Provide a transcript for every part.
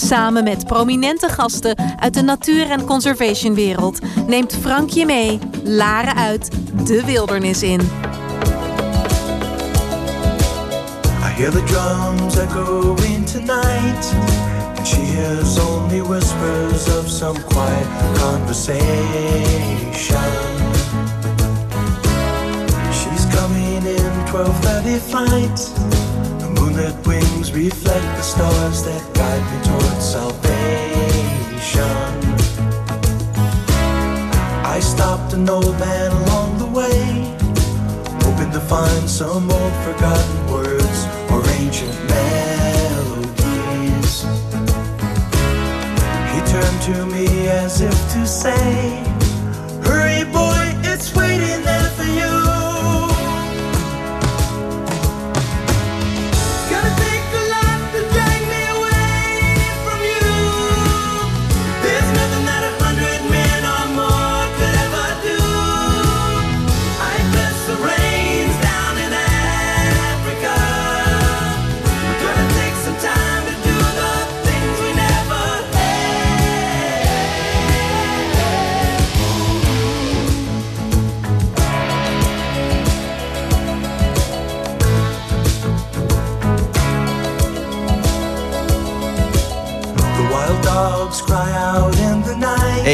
Samen met prominente gasten uit de natuur- en conservationwereld neemt Frank je mee, Laren uit, de wildernis in. I hear the drums echoing tonight, and she hears only whispers of some quiet conversation. She's coming in 12:30 flight. The wings reflect the stars that guide me towards salvation. I stopped an old man along the way, hoping to find some old forgotten words or ancient melodies. He turned to me as if to say, Hurry, boy,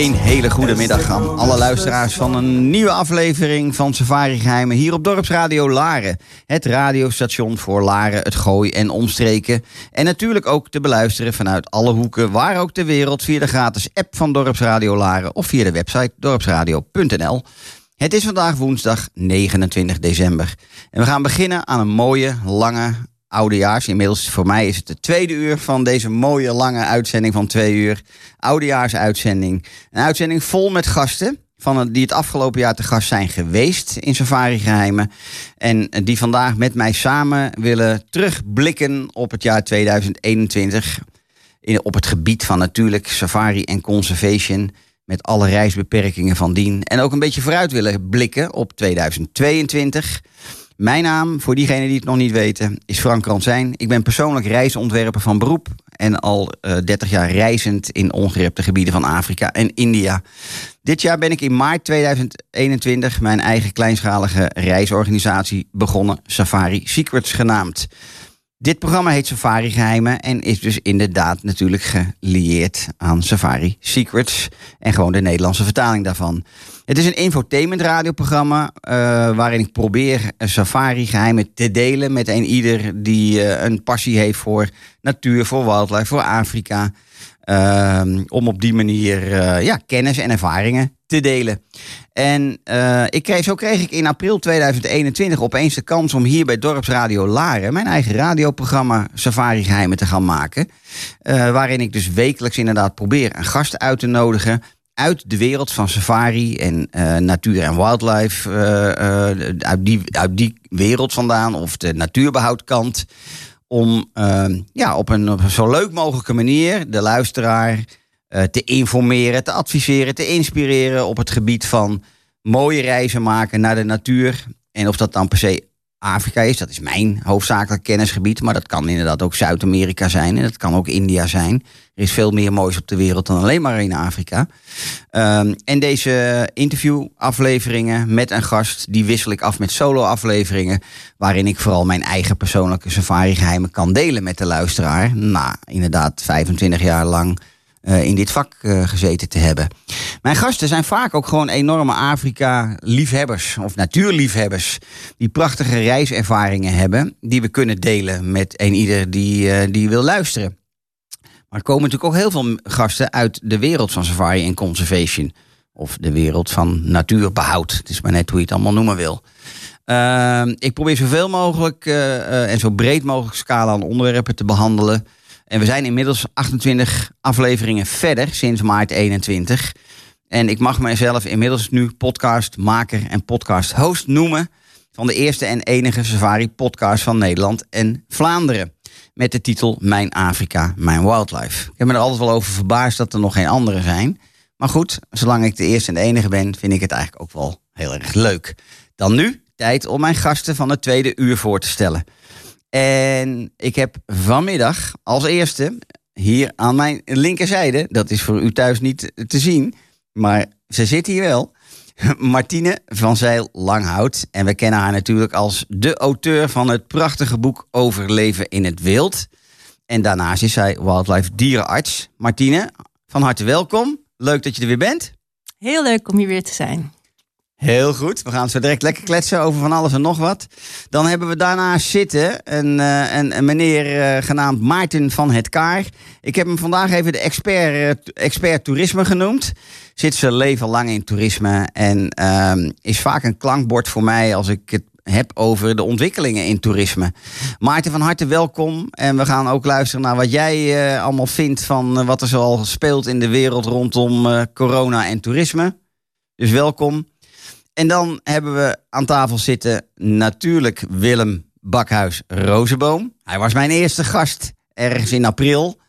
Een hele goede middag aan alle luisteraars van een nieuwe aflevering van Safari Geheimen hier op Dorpsradio Laren. Het radiostation voor Laren, het Gooi en omstreken. En natuurlijk ook te beluisteren vanuit alle hoeken, waar ook ter wereld, via de gratis app van Dorpsradio Laren of via de website dorpsradio.nl. Het is vandaag woensdag 29 december. En we gaan beginnen aan een mooie, lange oudejaars. Inmiddels voor mij is het de tweede uur van deze mooie, lange uitzending van twee uur. Oudejaarsuitzending. Een uitzending vol met gasten. Van die het afgelopen jaar te gast zijn geweest in Safari Geheimen. En die vandaag met mij samen willen terugblikken op het jaar 2021. In, op het gebied van natuurlijk safari en conservation met alle reisbeperkingen van dien. En ook een beetje vooruit willen blikken op 2022. Mijn naam, voor diegenen die het nog niet weten, is Frank Ransijn. Ik ben persoonlijk reisontwerper van beroep en al eh 30 jaar reizend in ongerepte gebieden van Afrika en India. Dit jaar ben ik in maart 2021 mijn eigen kleinschalige reisorganisatie begonnen, Safari Secrets genaamd. Dit programma heet Safari Geheimen en is dus inderdaad natuurlijk gelieerd aan Safari Secrets en gewoon de Nederlandse vertaling daarvan. Het is een infotainment radioprogramma eh, waarin ik probeer safari geheimen te delen met een ieder die eh, een passie heeft voor natuur, voor wildlife, voor Afrika. Ehm, om op die manier eh, ja, kennis en ervaringen te delen. En eh, ik kreeg, zo kreeg ik in april 2021 opeens de kans om hier bij Dorpsradio Laren mijn eigen radioprogramma Safari Geheimen te gaan maken. Eh, waarin ik dus wekelijks inderdaad probeer een gast uit te nodigen uit de wereld van safari en natuur en wildlife, eh, uit, die, uit die wereld vandaan, of de natuurbehoudkant, om eh, ja, op, een, op een zo leuk mogelijke manier de luisteraar eh, te informeren, te adviseren, te inspireren op het gebied van mooie reizen maken naar de natuur. En of dat dan per se Afrika is, dat is mijn hoofdzakelijk kennisgebied, maar dat kan inderdaad ook Zuid-Amerika zijn en dat kan ook India zijn. Er is veel meer moois op de wereld dan alleen maar in Afrika. Ehm, en deze interviewafleveringen met een gast, die wissel ik af met solo-afleveringen. Waarin ik vooral mijn eigen persoonlijke safari-geheimen kan delen met de luisteraar. Na inderdaad 25 jaar lang eh, in dit vak eh, gezeten te hebben. Mijn gasten zijn vaak ook gewoon enorme Afrika-liefhebbers of natuurliefhebbers. Die prachtige reiservaringen hebben, die we kunnen delen met een ieder die, eh, die wil luisteren. Maar er komen natuurlijk ook heel veel gasten uit de wereld van safari en conservation. Of de wereld van natuurbehoud. Het is maar net hoe je het allemaal noemen wil. Ehm, ik probeer zoveel mogelijk en zo breed mogelijk scala aan onderwerpen te behandelen. En we zijn inmiddels 28 afleveringen verder sinds maart 21. En ik mag mijzelf inmiddels nu podcastmaker en podcast-host noemen van de eerste en enige safari-podcast van Nederland en Vlaanderen. Met de titel Mijn Afrika, Mijn Wildlife. Ik heb me er altijd wel over verbaasd dat er nog geen andere zijn. Maar goed, zolang ik de eerste en enige ben, vind ik het eigenlijk ook wel heel erg leuk. Dan nu tijd om mijn gasten van het tweede uur voor te stellen. En ik heb vanmiddag als eerste hier aan mijn linkerzijde, dat is voor u thuis niet te zien, maar ze zit hier wel. Martine van Zeil Langhout. En we kennen haar natuurlijk als de auteur van het prachtige boek Overleven in het Wild. En daarnaast is zij wildlife dierenarts. Martine, van harte welkom. Leuk dat je er weer bent. Heel leuk om hier weer te zijn. Heel goed. We gaan zo direct lekker kletsen over van alles en nog wat. Dan hebben we daarnaast zitten een, eh, een, een meneer eh, genaamd Maarten van het Kaar. Ik heb hem vandaag even de expert, eh, expert toerisme genoemd. Zit zijn leven lang in toerisme en ehm, is vaak een klankbord voor mij als ik het heb over de ontwikkelingen in toerisme. Maarten, van harte welkom. En we gaan ook luisteren naar wat jij allemaal vindt van wat er zoal speelt in de wereld rondom corona en toerisme. Dus welkom. En dan hebben we aan tafel zitten natuurlijk Willem Bakhuis Rozenboom. Hij was mijn eerste gast ergens in april.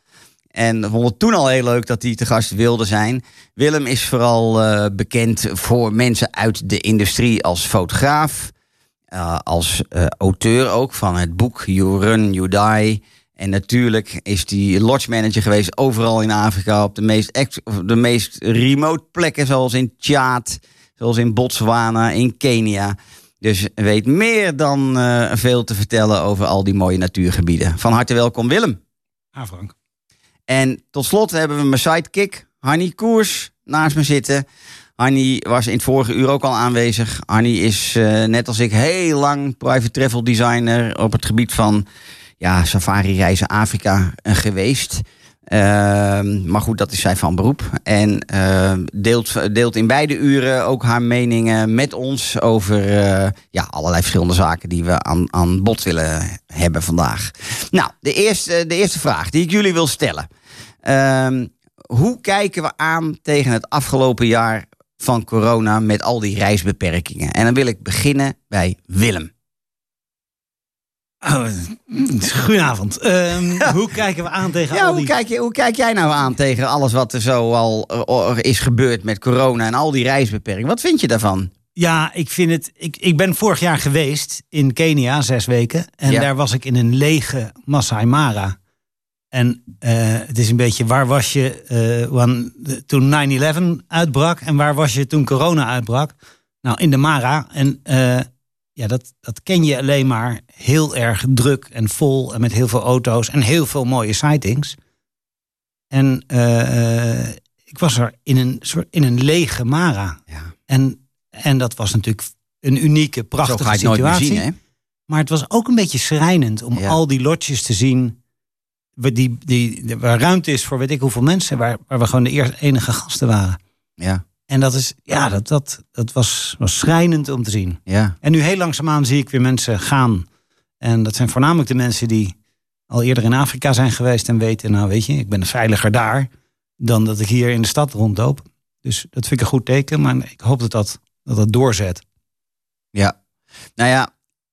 En vond het toen al heel leuk dat hij te gast wilde zijn. Willem is vooral eh, bekend voor mensen uit de industrie als fotograaf. eh, als eh, auteur ook van het boek You Run, You Die. En natuurlijk is hij lodge manager geweest overal in Afrika. Op de meest, de meest remote plekken zoals in Tjaad. Zoals in Botswana, in Kenia. Dus weet meer dan eh, veel te vertellen over al die mooie natuurgebieden. Van harte welkom Willem. Ah, Frank. En tot slot hebben we mijn sidekick, Hanny Koers, naast me zitten. Hanny was in het vorige uur ook al aanwezig. Hanny is eh, net als ik heel lang private travel designer op het gebied van ja, safari reizen Afrika eh, geweest. Ehm, maar goed, dat is zij van beroep. En eh, deelt, deelt in beide uren ook haar meningen met ons over eh, ja, allerlei verschillende zaken die we aan, aan bod willen hebben vandaag. Nou, de eerste, de eerste vraag die ik jullie wil stellen. Ehm, hoe kijken we aan tegen het afgelopen jaar van corona met al die reisbeperkingen? En dan wil ik beginnen bij Willem. Oh, goedenavond. Ehm, hoe kijken we aan tegen Ja, al hoe, die... kijk je, hoe kijk jij nou aan tegen alles wat er zo al eh, is gebeurd met corona en al die reisbeperkingen? Wat vind je daarvan? Ja, ik vind het... Ik, ik ben vorig jaar geweest in Kenia, zes weken. En Ja. daar was ik in een lege Masai Mara. En eh, het is een beetje, waar was je de- toen 9-11 uitbrak? En waar was je toen corona uitbrak? Nou, in de Mara. En ja, dat, dat ken je alleen maar heel erg druk en vol. En met heel veel auto's en heel veel mooie sightings. En eh, ik was er in een, soort, in een lege Mara. Ja. En, en dat was natuurlijk een unieke, Zo prachtige ga je het nooit meer situatie. zien, hè? Maar het was ook een beetje schrijnend om Ja. al die lotjes te zien. Waar, die, die, waar ruimte is voor weet ik hoeveel mensen. Waar, waar we gewoon de eerste, enige gasten waren. Ja, En dat, is, ja, dat, dat, dat was, was schrijnend om te zien. ja, En nu heel langzaamaan zie ik weer mensen gaan. En dat zijn voornamelijk de mensen die al eerder in Afrika zijn geweest. En weten, nou weet je, ik ben veiliger daar. Dan dat ik hier in de stad rondloop. Dus dat vind ik een goed teken. Maar ik hoop dat dat, dat, dat doorzet. ja. Nou ja,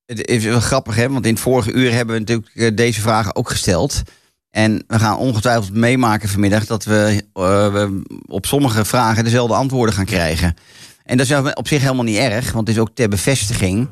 het is wel grappig, hè? Want in het vorige uur hebben we natuurlijk eh, deze vragen ook gesteld. En we gaan ongetwijfeld meemaken vanmiddag dat we, eh, we op sommige vragen dezelfde antwoorden gaan krijgen. En dat is op zich helemaal niet erg, want het is ook ter bevestiging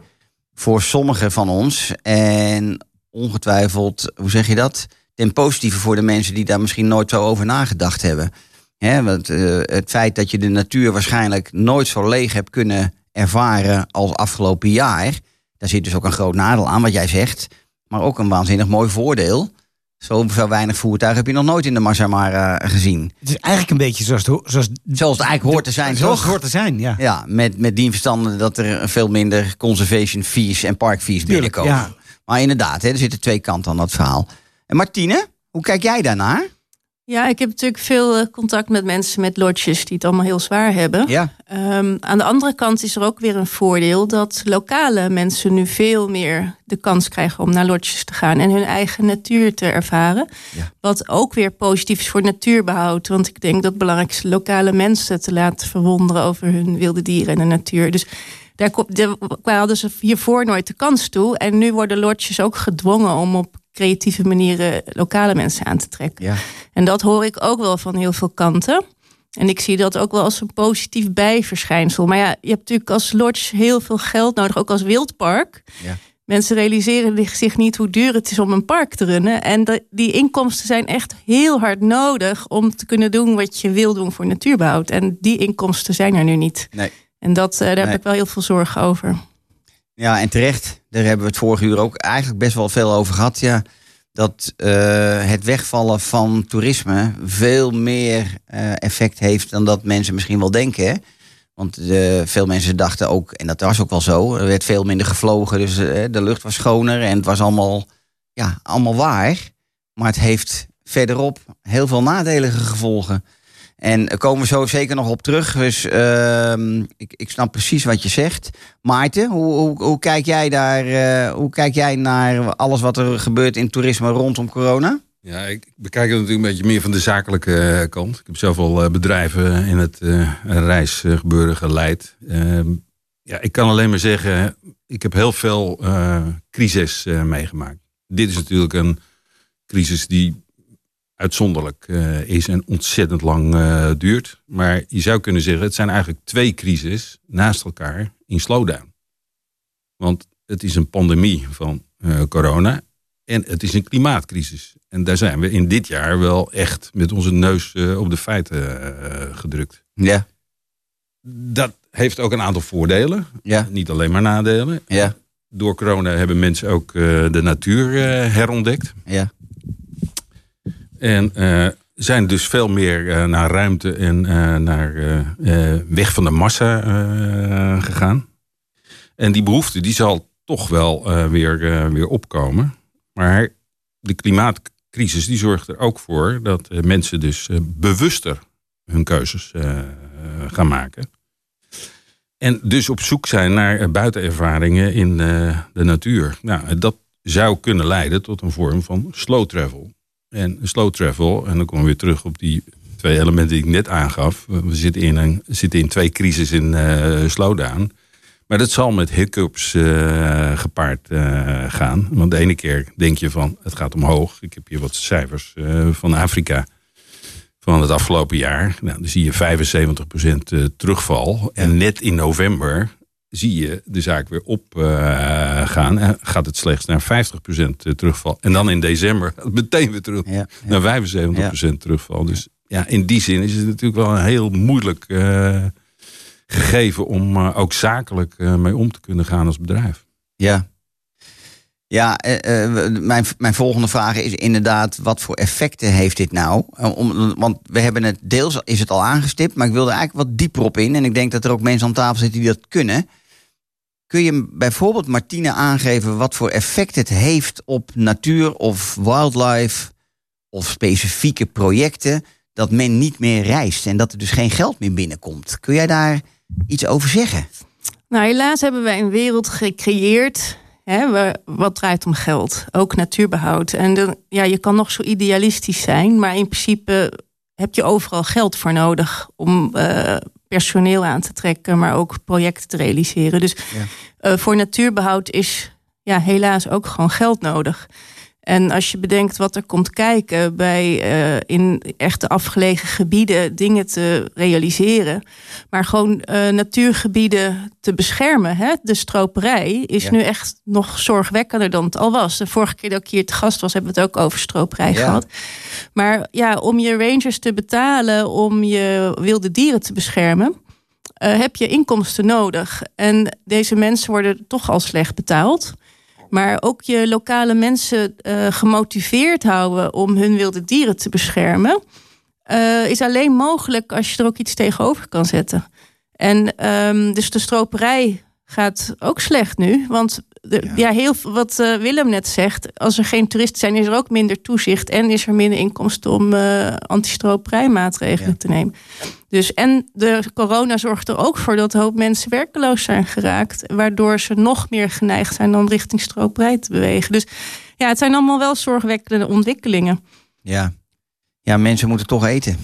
voor sommigen van ons. En ongetwijfeld, hoe zeg je dat? Ten positieve voor de mensen die daar misschien nooit zo over nagedacht hebben. Hè, want eh, het feit dat je de natuur waarschijnlijk nooit zo leeg hebt kunnen ervaren als afgelopen jaar. Daar zit dus ook een groot nadeel aan, wat jij zegt. Maar ook een waanzinnig mooi voordeel. Zo, zo weinig voertuigen heb je nog nooit in de Masai Mara gezien. Het is eigenlijk een beetje zoals, het zoals, Zoals het eigenlijk hoort te zijn, zoals toch? het hoort te zijn, ja. Ja, met, met die verstanden dat er veel minder conservation fees en park fees binnenkomen. ja. Maar inderdaad, hè, er zitten twee kanten aan dat verhaal. En Martine, hoe kijk jij daarnaar? Ja, ik heb natuurlijk veel eh, contact met mensen met lodges die het allemaal heel zwaar hebben. Ja, Ehm, aan de andere kant is er ook weer een voordeel dat lokale mensen nu veel meer de kans krijgen om naar lodges te gaan en hun eigen natuur te ervaren. Ja. Wat ook weer positief is voor natuurbehoud. Want ik denk dat het belangrijk is lokale mensen te laten verwonderen over hun wilde dieren en de natuur. Dus daar hadden ze hiervoor nooit de kans toe. En nu worden lodges ook gedwongen om op creatieve manieren lokale mensen aan te trekken. ja. En dat hoor ik ook wel van heel veel kanten. En ik zie dat ook wel als een positief bijverschijnsel. Maar ja, je hebt natuurlijk als lodge heel veel geld nodig, ook als wildpark. Ja. Mensen realiseren zich niet hoe duur het is om een park te runnen. En die inkomsten zijn echt heel hard nodig om te kunnen doen wat je wil doen voor natuurbehoud. En die inkomsten zijn er nu niet. Nee. En dat, eh, daar Nee. heb ik wel heel veel zorgen over. Ja, en terecht. Daar hebben we het vorige uur ook eigenlijk best wel veel over gehad. Ja, dat eh, het wegvallen van toerisme veel meer eh, effect heeft dan dat mensen misschien wel denken. Want eh, veel mensen dachten ook, en dat was ook wel zo, er werd veel minder gevlogen, dus de lucht was schoner en het was allemaal, ja, allemaal waar. Maar het heeft verderop heel veel nadelige gevolgen. En daar komen we zo zeker nog op terug. Dus ehm, ik, ik snap precies wat je zegt. Maarten, hoe, hoe, hoe, kijk jij daar, eh, hoe kijk jij naar alles wat er gebeurt in toerisme rondom corona? Ja, ik bekijk het natuurlijk een beetje meer van de zakelijke eh, kant. Ik heb zelf al eh, bedrijven in het eh, reisgebeuren geleid. Ehm, ja, ik kan alleen maar zeggen, ik heb heel veel crisis meegemaakt. Dit is natuurlijk een crisis die uitzonderlijk eh, is en ontzettend lang eh, duurt. Maar je zou kunnen zeggen, het zijn eigenlijk twee crises naast elkaar in slowdown. Want het is een pandemie van eh, corona en het is een klimaatcrisis. En daar zijn we in dit jaar wel echt met onze neus op de feiten gedrukt. Ja, Dat heeft ook een aantal voordelen. ja, Niet alleen maar nadelen. ja, Door corona hebben mensen ook de natuur herontdekt. ja. En eh, zijn dus veel meer eh, naar ruimte en eh, naar weg van de massa gegaan. En die behoefte die zal toch wel weer, weer opkomen. Maar de klimaatcrisis die zorgt er ook voor dat mensen dus bewuster hun keuzes gaan maken. En dus op zoek zijn naar buitenervaringen in de natuur. Nou, dat zou kunnen leiden tot een vorm van slow travel. En slow travel, en dan komen we weer terug op die twee elementen die ik net aangaf. We zitten in, in twee crisis in eh, slowdown. Maar dat zal met hiccups eh, gepaard eh, gaan. Want de ene keer denk je van het gaat omhoog. Ik heb hier wat cijfers van Afrika van het afgelopen jaar. Nou, dan zie je 75% eh, terugval. En net in november zie je de zaak weer opgaan. gaan en gaat het slechts naar 50% terugval. En dan in december meteen weer terug ja, naar 75% terugval. Dus ja, in die zin is het natuurlijk wel een heel moeilijk eh, gegeven om eh, ook zakelijk eh, mee om te kunnen gaan als bedrijf. Ja. Ja, eh, eh, mijn, mijn volgende vraag is inderdaad, wat voor effecten heeft dit nou? Eh, want we hebben het deels, is het al aangestipt, maar ik wil er eigenlijk wat dieper op in. En ik denk dat er ook mensen aan tafel zitten die dat kunnen. Kun je bijvoorbeeld, Martine, aangeven wat voor effect het heeft op natuur of wildlife of specifieke projecten dat men niet meer reist en dat er dus geen geld meer binnenkomt? Kun jij daar iets over zeggen? Nou, helaas hebben wij een wereld gecreëerd. Hè, wat draait om geld, ook natuurbehoud. En ja, je kan nog zo idealistisch zijn, maar in principe heb je overal geld voor nodig om eh, personeel aan te trekken, maar ook projecten te realiseren. Dus Ja. eh, voor natuurbehoud is ja, helaas ook gewoon geld nodig. En als je bedenkt wat er komt kijken bij eh, in echte afgelegen gebieden dingen te realiseren, maar gewoon eh, natuurgebieden te beschermen. Hè? De stroperij is Ja. nu echt nog zorgwekkender dan het al was. De vorige keer dat ik hier te gast was, hebben we het ook over stroperij Ja. gehad. Maar ja, om je rangers te betalen, om je wilde dieren te beschermen, eh, heb je inkomsten nodig. En deze mensen worden toch al slecht betaald. Maar ook je lokale mensen eh, gemotiveerd houden om hun wilde dieren te beschermen, eh, is alleen mogelijk als je er ook iets tegenover kan zetten. En ehm, dus de stroperij gaat ook slecht nu, want de- Ja. ja. heel veel wat eh, Willem net zegt. Als er geen toeristen zijn, is er ook minder toezicht. En is er minder inkomsten om eh antistroprijmaatregelen Ja. te nemen. Dus en de corona zorgt er ook voor dat een hoop mensen werkeloos zijn geraakt. Waardoor ze nog meer geneigd zijn dan richting stroopprij te bewegen. Dus ja, het zijn allemaal wel zorgwekkende ontwikkelingen. Ja. ja, mensen moeten toch eten.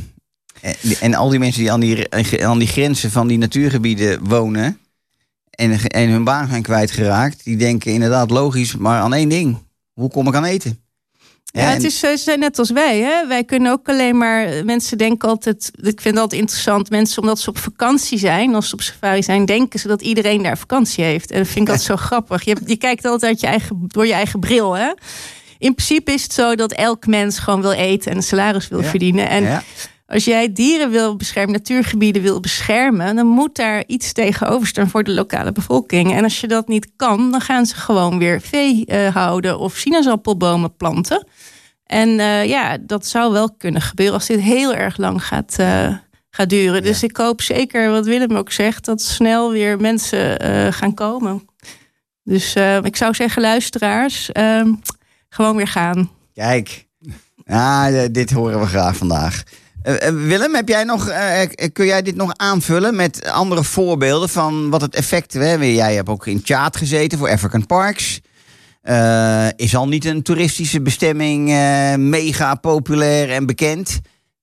En, en al die mensen die aan die, aan die grenzen van die natuurgebieden wonen... En, en hun baan zijn kwijtgeraakt... die denken inderdaad logisch maar aan één ding. Hoe kom ik aan eten? Ja, en- het is eh, ze zijn net als wij. Hè? Wij kunnen ook alleen maar. Mensen denken altijd. Ik vind altijd interessant. Mensen, omdat ze op vakantie zijn, als ze op safari zijn, denken ze dat iedereen daar vakantie heeft. En dat vind ik altijd zo grappig. Je, je kijkt altijd uit je eigen, door je eigen bril. Hè? In principe is het zo dat elk mens gewoon wil eten en een salaris wil Ja. verdienen. En ja, als jij dieren wil beschermen, natuurgebieden wil beschermen, dan moet daar iets tegenover staan voor de lokale bevolking. En als je dat niet kan, dan gaan ze gewoon weer vee eh, houden of sinaasappelbomen planten. En eh, ja, dat zou wel kunnen gebeuren als dit heel erg lang gaat, eh, gaat duren. Dus ik hoop zeker, wat Willem ook zegt, dat snel weer mensen gaan komen. Dus ik zou zeggen, luisteraars, ehm, gewoon weer gaan. kijk. Ja, dit horen we graag vandaag. Eh, eh, Willem, heb jij nog, eh, kun jij dit nog aanvullen met andere voorbeelden van wat het effect... Hè? Jij hebt ook in Tjaat gezeten voor African Parks. Is al niet een toeristische bestemming mega populair en bekend.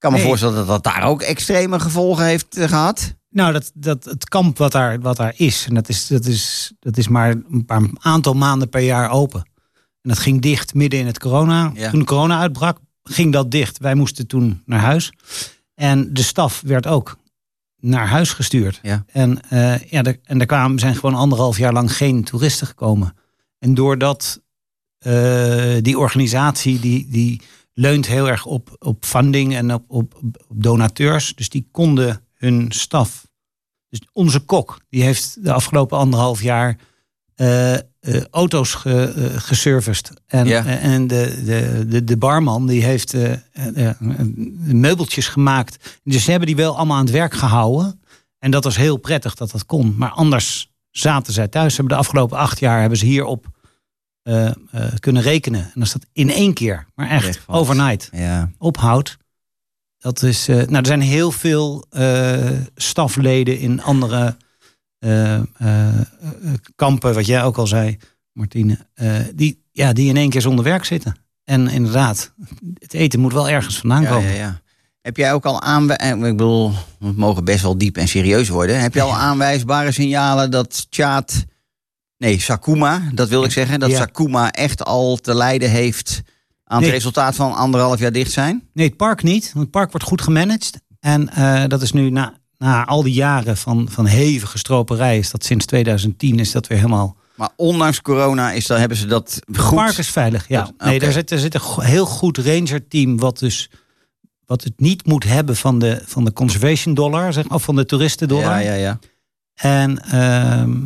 Ik kan me Nee. voorstellen dat dat daar ook extreme gevolgen heeft eh, gehad. Nou, dat, dat, het kamp wat daar, wat daar is, en dat is, dat, is, dat is maar een paar aantal maanden per jaar open. En dat ging dicht midden in het corona. Ja. Toen corona uitbrak, ging dat dicht. Wij moesten toen naar huis. En de staf werd ook naar huis gestuurd. Ja. En, eh, ja, er, en daar kwamen, zijn gewoon anderhalf jaar lang geen toeristen gekomen. En doordat eh, die organisatie, die, die leunt heel erg op, op funding en op, op, op donateurs. Dus die konden hun staf. Dus onze kok, die heeft de afgelopen anderhalf jaar eh, eh, auto's ge, eh, geserviced. En, Ja. en de, de, de, de barman, die heeft meubeltjes gemaakt. Dus ze hebben die wel allemaal aan het werk gehouden. En dat was heel prettig dat dat kon. Maar anders zaten zij thuis. Ze hebben de afgelopen acht jaar hebben ze hierop kunnen rekenen. En als dat in één keer, maar echt overnight Ja. ophoudt. Dat is, nou, er zijn heel veel stafleden in andere kampen, wat jij ook al zei, Martine, eh, die, ja, die in één keer zonder werk zitten. En inderdaad, het eten moet wel ergens vandaan komen. ja, ja. Heb jij ook al aanwijzingen, ik bedoel, we mogen best wel diep en serieus worden. Heb je al aanwijsbare signalen dat Tjaat, nee, Sakuma, dat wil ik zeggen, dat. Sakuma echt al te lijden heeft aan het Nee. resultaat van anderhalf jaar dicht zijn? Nee, het park niet. Want het park wordt goed gemanaged. En eh, dat is nu na, na al die jaren van, van hevige stroperij, is dat sinds 2010 is dat weer helemaal Maar ondanks corona is, dan hebben ze dat Het goed. park is veilig, ja. Nee, er zit, er zit een heel goed ranger team wat dus wat het niet moet hebben van de, van de conservation dollar, zeg maar, of van de toeristendollar. Ja, ja, ja. En, ehm,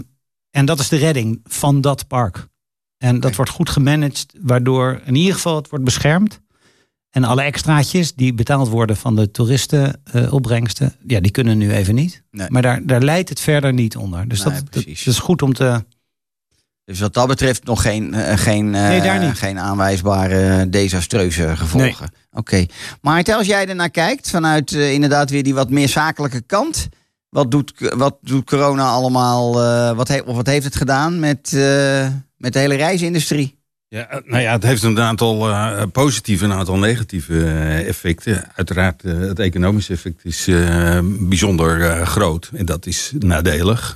en dat is de redding van dat park. En dat wordt goed gemanaged, waardoor in ieder geval het wordt beschermd. En alle extraatjes die betaald worden van de toeristenopbrengsten, ja, die kunnen nu even niet. Nee. Maar daar, daar leidt het verder niet onder. Dus Nee, dat, dat, precies. dat is goed om te. Dus wat dat betreft nog geen, eh, geen, eh, Nee, geen aanwijsbare eh, desastreuze gevolgen. Oké. Maar als jij er naar kijkt, vanuit inderdaad weer die wat meer zakelijke kant. Wat doet, wat doet corona allemaal? wat, he- of wat heeft het gedaan met, met de hele reisindustrie? Ja, eh, nou ja, het heeft een aantal eh, positieve en een aantal negatieve eh, effecten. Uiteraard, het economische effect is bijzonder groot. En dat is nadelig.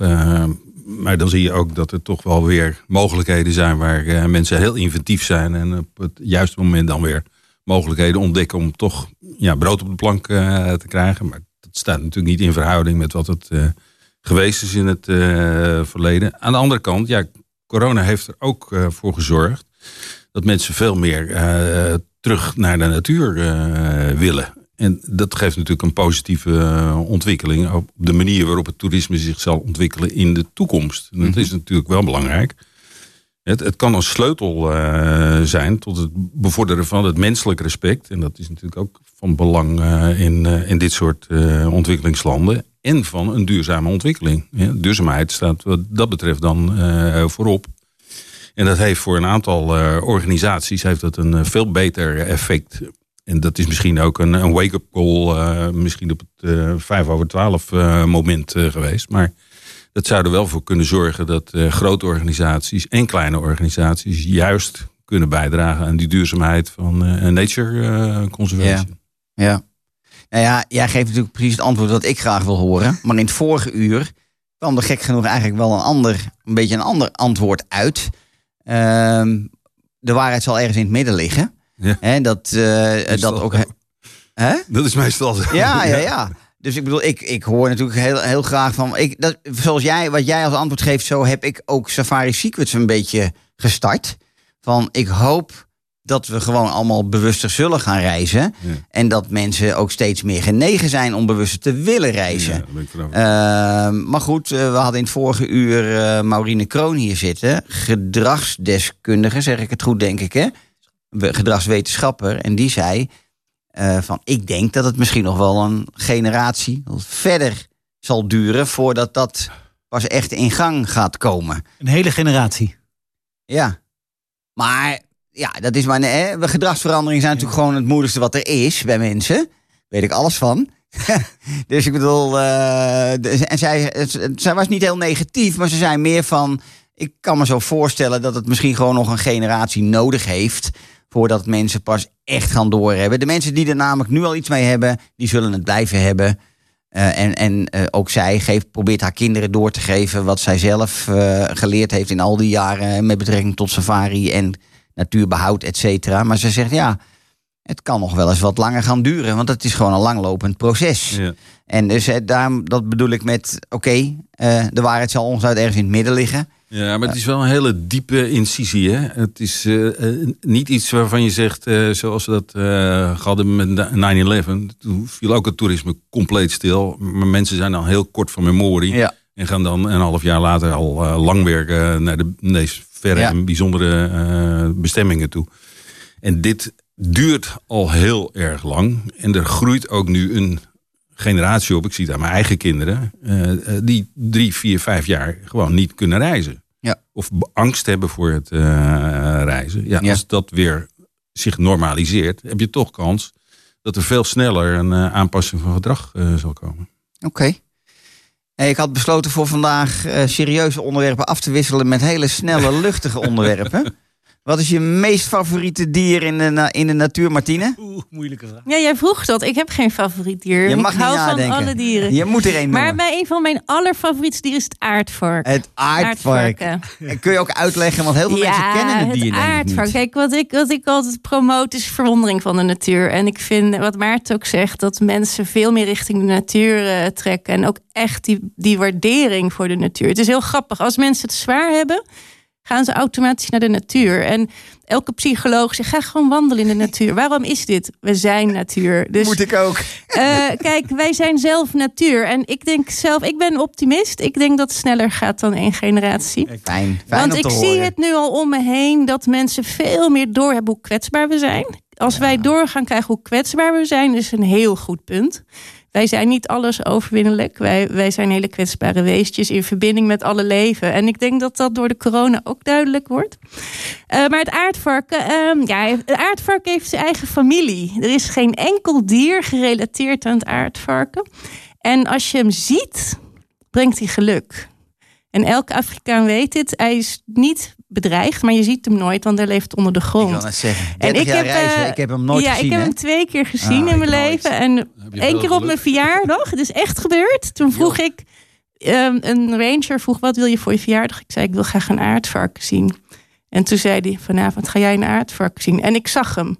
Maar dan zie je ook dat er toch wel weer mogelijkheden zijn waar mensen heel inventief zijn. En op het juiste moment dan weer mogelijkheden ontdekken om toch ja, brood op de plank te krijgen. Maar dat staat natuurlijk niet in verhouding met wat het geweest is in het verleden. Aan de andere kant, ja, corona heeft er ook voor gezorgd dat mensen veel meer eh, terug naar de natuur eh, willen. En dat geeft natuurlijk een positieve eh, ontwikkeling op de manier waarop het toerisme zich zal ontwikkelen in de toekomst. En dat is natuurlijk wel belangrijk. Het, het kan een sleutel zijn tot het bevorderen van het menselijk respect. En dat is natuurlijk ook van belang in, in dit soort ontwikkelingslanden. En van een duurzame ontwikkeling. Ja, duurzaamheid staat wat dat betreft dan voorop. En dat heeft voor een aantal eh, organisaties heeft dat een eh, veel beter effect. En dat is misschien ook een, een wake-up call, eh, misschien op het eh, vijf over twaalf eh, moment geweest. Maar dat zou er wel voor kunnen zorgen dat grote organisaties en kleine organisaties juist kunnen bijdragen aan die duurzaamheid van nature eh, conservation. Ja. Nou ja, jij geeft natuurlijk precies het antwoord wat ik graag wil horen. Maar in het vorige uur kwam er gek genoeg eigenlijk wel een ander, een beetje een ander antwoord uit. Ehm, de waarheid zal ergens in het midden liggen. Ja. Hè, dat, eh, dat ook. Hè? Dat is meestal zo. Ja, ja, ja. Dus ik bedoel, ik, ik hoor natuurlijk heel, heel graag van. Ik, dat, zoals jij, wat jij als antwoord geeft, zo heb ik ook Safari Secrets een beetje gestart. Van ik hoop dat we gewoon allemaal bewuster zullen gaan reizen. Ja. En dat mensen ook steeds meer genegen zijn om bewuster te willen reizen. Ja, Eh, overtuigd. maar goed, eh, we hadden in het vorige uur eh, Maurine Kroon hier zitten. Gedragsdeskundige, zeg ik het goed, denk ik, hè? We- Gedragswetenschapper. En die zei eh, van, ik denk dat het misschien nog wel een generatie verder zal duren... voordat dat pas echt in gang gaat komen. Een hele generatie. Ja. Maar, ja, dat is maar... Hè, gedragsveranderingen zijn natuurlijk gewoon het moeilijkste wat er is bij mensen. Weet ik alles van. dus ik bedoel, eh, en zij, zij was niet heel negatief, maar ze zei meer van... Ik kan me zo voorstellen dat het misschien gewoon nog een generatie nodig heeft... voordat mensen pas echt gaan doorhebben. De mensen die er namelijk nu al iets mee hebben, die zullen het blijven hebben. Eh, en en eh, ook zij geeft, probeert haar kinderen door te geven... wat zij zelf geleerd heeft in al die jaren... met betrekking tot safari en natuurbehoud, et cetera. Maar ze zegt, ja, het kan nog wel eens wat langer gaan duren... want het is gewoon een langlopend proces. Ja. En dus eh, daarom, dat bedoel ik met, oké, eh, de waarheid zal ons uit ergens in het midden liggen. Ja, maar het is wel een hele diepe incisie. Hè? Het is eh, eh, niet iets waarvan je zegt, eh, zoals we dat eh hadden met 9-11. Toen viel ook het toerisme compleet stil. Maar mensen zijn dan heel kort van memorie. Ja. En gaan dan een half jaar later al eh, lang werken naar de meest verre Ja. en bijzondere eh, bestemmingen toe. En dit duurt al heel erg lang. En er groeit ook nu een generatie op. Ik zie aan mijn eigen kinderen. eh, eh, die drie, vier, vijf jaar gewoon niet kunnen reizen. Ja. Of angst hebben voor het reizen. Ja, Ja. Als dat weer zich normaliseert, heb je toch kans dat er veel sneller een aanpassing van gedrag zal komen. Oké. Ik had besloten voor vandaag eh, serieuze onderwerpen af te wisselen met hele snelle, luchtige onderwerpen. Wat is je meest favoriete dier in de, na- in de natuur, Martine? Oeh, moeilijke vraag. Ja, jij vroeg dat. Ik heb geen favoriet dier. Je mag ik niet hou nadenken. van alle dieren. Je moet er één Maar bij een van mijn allerfavorietste dieren is het aardvark. Het aardvark. Aardvarken. Kun je ook uitleggen, want heel veel mensen kennen het dier denk ik aardvark. niet. Kijk, wat ik, wat ik altijd promoot is verwondering van de natuur. En ik vind, wat Maarten ook zegt, dat mensen veel meer richting de natuur eh, trekken. En ook echt die, die waardering voor de natuur. Het is heel grappig. Als mensen het zwaar hebben, gaan ze automatisch naar de natuur. En elke psycholoog zegt, ga gewoon wandelen in de natuur. Waarom is dit? We zijn natuur. Dus Moet ik ook. eh, kijk, wij zijn zelf natuur. En ik denk zelf, ik ben optimist. Ik denk dat het sneller gaat dan één generatie. Fijn, fijn Want om ik te zie horen. het nu al om me heen dat mensen veel meer doorhebben hoe kwetsbaar we zijn. Als wij door gaan krijgen hoe kwetsbaar we zijn, is een heel goed punt. Wij zijn niet alles overwinnelijk. Wij, wij zijn hele kwetsbare weestjes in verbinding met alle leven. En ik denk dat dat door de corona ook duidelijk wordt. Eh, maar het aardvark, eh, ja, het aardvark heeft zijn eigen familie. Er is geen enkel dier gerelateerd aan het aardvarken. En als je hem ziet, brengt hij geluk. En elke Afrikaan weet dit. Hij is niet bedreigd, maar je ziet hem nooit, want hij leeft onder de Ik grond. wil net zeggen, En 30 ik jaar heb, reizen, eh, ik heb hem nooit ja, gezien. ik heb hem twee keer gezien Ah, in ik mijn nooit. leven. En één keer op geluk. mijn verjaardag. Het is echt gebeurd. Toen vroeg ik, ehm, een ranger vroeg, wat wil je voor je verjaardag? Ik zei, ik wil graag een aardvark zien. En toen zei hij, vanavond ga jij een aardvark zien. En ik zag hem.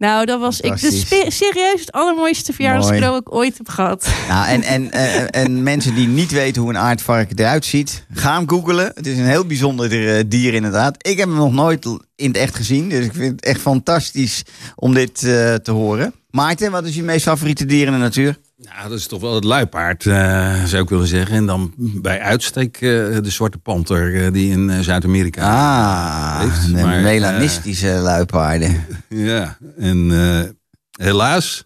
Nou, dat was ik de serieus het allermooiste verjaardagscadeau dat ik ooit heb gehad. Nou, en, en, en, en mensen die niet weten hoe een aardvark eruit ziet, ga hem googelen. Het is een heel bijzonder eh, dier inderdaad. Ik heb hem nog nooit in het echt gezien, dus ik vind het echt fantastisch om dit eh, te horen. Maarten, wat is je meest favoriete dier in de natuur? Nou, dat is toch wel het luipaard, eh, zou ik willen zeggen. En dan bij uitstek eh, de zwarte panter eh, die in Zuid-Amerika Ah, leeft. de Maar, melanistische luipaarden. ja, en helaas,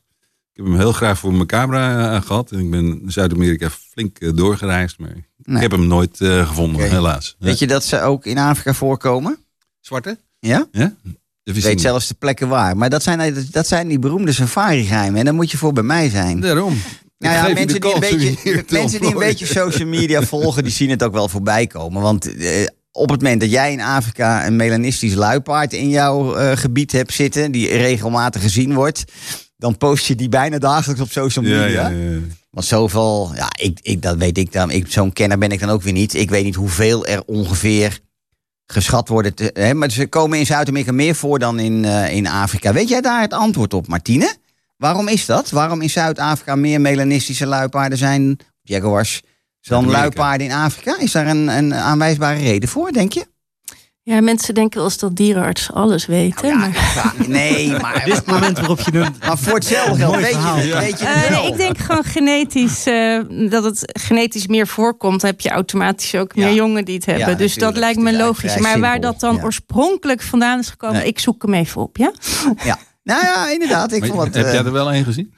ik heb hem heel graag voor mijn camera eh, gehad. En ik ben Zuid-Amerika flink doorgereisd, maar Nee. ik heb hem nooit gevonden, helaas. Weet je dat ze ook in Afrika voorkomen? Zwarte? Ja? Ja? De weet zelfs de plekken waar. Maar dat zijn, dat zijn die beroemde safari-geheimen. En daar moet je voor bij mij zijn. Daarom. Nou ja, mensen, die een, beetje, mensen die een beetje social media volgen, die zien het ook wel voorbij komen. Want eh, op het moment dat jij in Afrika een melanistisch luipaard in jouw eh, gebied hebt zitten, die regelmatig gezien wordt, dan post je die bijna dagelijks op social media. Ja, ja, ja. Want zoveel, ja, ik, ik, dat weet ik dan. Ik, zo'n kenner ben ik dan ook weer niet. Ik weet niet hoeveel er ongeveer geschat worden. Te, hè, maar ze komen in Zuid-Amerika meer voor dan in, eh, in Afrika. Weet jij daar het antwoord op, Martine? Waarom is dat? Waarom in Zuid-Afrika meer melanistische luipaarden zijn, jaguars, dan luipaarden in Afrika? Is daar een, een aanwijsbare reden voor, denk je? Ja, mensen denken wel eens dat dierenartsen alles weten. Ja, maar... ja, nee, maar, Dit is het moment waarop je een maar voor hetzelfde geld weet je, verhaal. weet je het Eh, wel. ik denk gewoon genetisch eh, dat het genetisch meer voorkomt. Heb je automatisch ook Ja. meer jongen die het hebben. Ja, dus dat lijkt me is logisch. Maar waar dat dan oorspronkelijk vandaan is gekomen, Nee. ik zoek hem even op, ja? Ja. Nou ja, inderdaad. Ik Maar vond het, heb eh, jij er wel een gezien?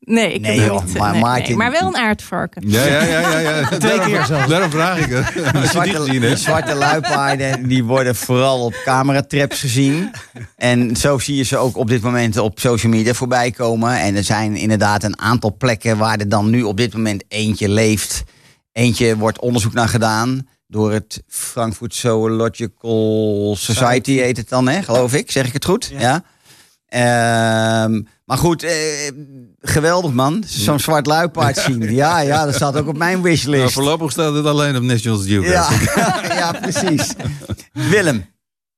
Nee, ik Nee, heb joh, niet. eh, maar nee, Maarten- nee. maar wel een aardvarken. Ja, ja, ja. ja, ja. Twee Daarom- keer zelfs. Daarom vraag ik het. De die zwarte luipaarden die worden vooral op cameratraps gezien. En zo zie je ze ook op dit moment op social media voorbij komen. En er zijn inderdaad een aantal plekken waar er dan nu op dit moment eentje leeft. Eentje wordt onderzoek naar gedaan door het Frankfurt Zoological Society heet het dan, hè, geloof ik. Zeg ik het goed? Ja. Ehm, maar goed, eh, geweldig man. Zo'n zwart luipaard zien. Ja, ja, dat staat ook op mijn Nou, wishlist. voorlopig staat het alleen op National Ja, Geographic. ja, precies. Willem,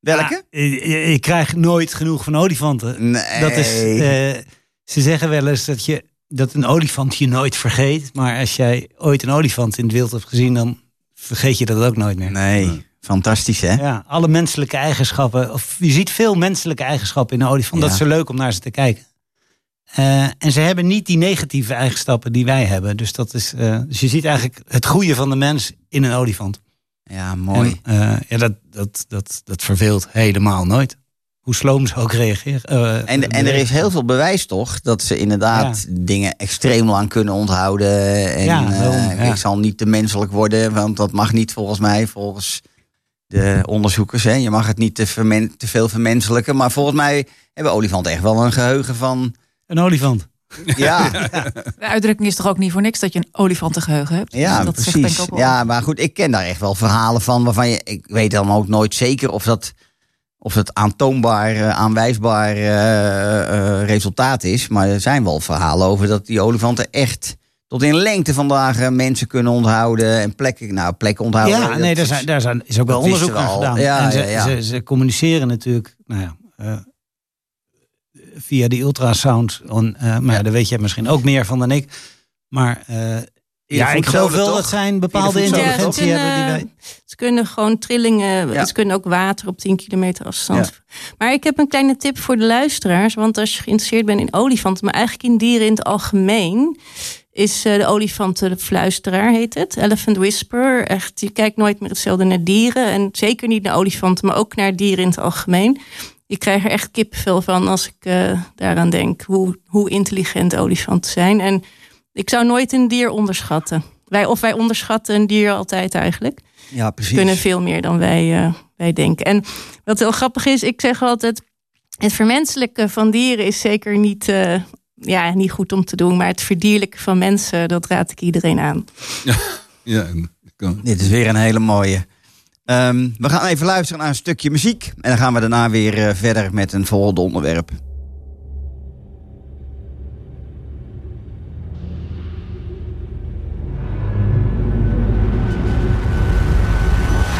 welke? Ja, je, je- je krijgt nooit genoeg van olifanten. Nee. Dat is, eh, ze zeggen wel eens dat, je, dat een olifant je nooit vergeet. Maar als jij ooit een olifant in het wild hebt gezien, dan vergeet je dat ook nooit meer. nee, fantastisch hè? Ja, alle menselijke eigenschappen. Of je ziet veel menselijke eigenschappen in een olifant. Dat is leuk om naar ze te kijken. Eh, en ze hebben niet die negatieve eigenschappen die wij hebben. Dus, dat is, eh, dus je ziet eigenlijk het goede van de mens in een olifant. Ja, mooi. En, eh, ja, dat, dat, dat, dat verveelt helemaal nooit. Hoe sloom ze ook reageren. En, en er is heel veel bewijs toch dat ze inderdaad dingen extreem lang kunnen onthouden. En Ja, daarom, ja. ik zal niet te menselijk worden, want dat mag niet volgens mij, volgens de onderzoekers. Hè. Je mag het niet te, vermen- te veel vermenselijken. Maar volgens mij hebben olifanten echt wel een geheugen van. Een olifant. Ja, De uitdrukking is toch ook niet voor niks dat je een olifantengeheugen hebt? Ja, dat zegt denk precies. ik ook wel. Ja, maar goed, ik ken daar echt wel verhalen van waarvan je, ik weet dan ook nooit zeker of dat, of het aantoonbaar, eh, aanwijsbaar eh, eh, resultaat is. Maar er zijn wel verhalen over dat die olifanten echt tot in lengte van dagen mensen kunnen onthouden en plekken, nou, plekken onthouden. Ja, nee, daar, zijn, daar zijn, is ook wel onderzoek aan gedaan. Ja, en ze, ja, ja. Ze, ze communiceren natuurlijk nou ja, eh, via die ultrasound. On, eh, maar ja, daar weet jij misschien ook meer van dan ik. Maar eh, ja, ik geloof wel dat zij bepaalde Ja, intelligentie ze hebben die wij... kunnen, ze kunnen gewoon trillingen, Ja. ze kunnen ook water op 10 kilometer afstand. Maar ik heb een kleine tip voor de luisteraars. Want als je geïnteresseerd bent in olifanten, maar eigenlijk in dieren in het algemeen, is eh, de olifantenfluisteraar, heet het. Elephant Whisperer. Echt, je kijkt nooit meer hetzelfde naar dieren. En zeker niet naar olifanten, maar ook naar dieren in het algemeen. Ik krijg er echt kippenvel van als ik eh, daaraan denk. Hoe, hoe intelligent olifanten zijn. En ik zou nooit een dier onderschatten. Wij, of wij onderschatten een dier altijd eigenlijk. Ja, precies. Kunnen veel meer dan wij, eh, wij denken. En wat heel grappig is, ik zeg altijd... het vermenselijken van dieren is zeker niet, eh, ja, niet goed om te doen. Maar het verdierlijken van mensen, dat raad ik iedereen aan. Ja, kan. Dit is weer een hele mooie. Ehm, we gaan even luisteren naar een stukje muziek. En dan gaan we daarna weer eh, verder met een volgende onderwerp.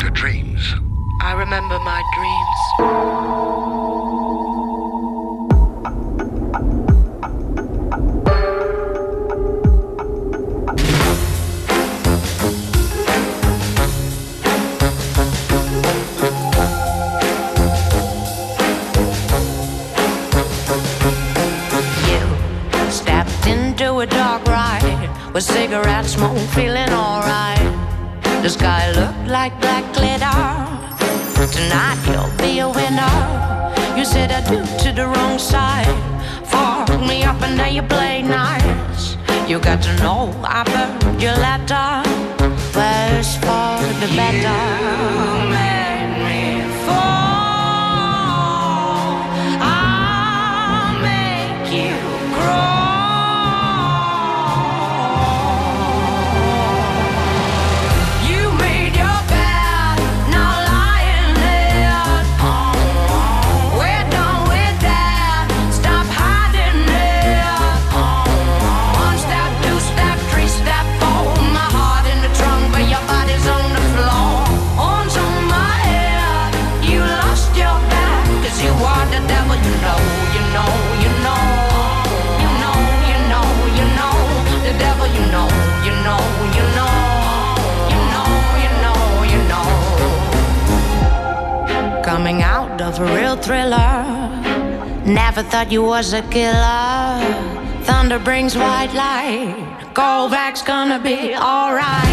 to dreams. I remember my with cigarette smoke, feeling alright. The sky looked like black glitter. Tonight you'll be a winner. You said I do to the wrong side. Fuck me up and then you play nice. You got to know I burned your letter. First for the better. Thought you was a killer. Thunder brings white light. Go back's gonna be alright.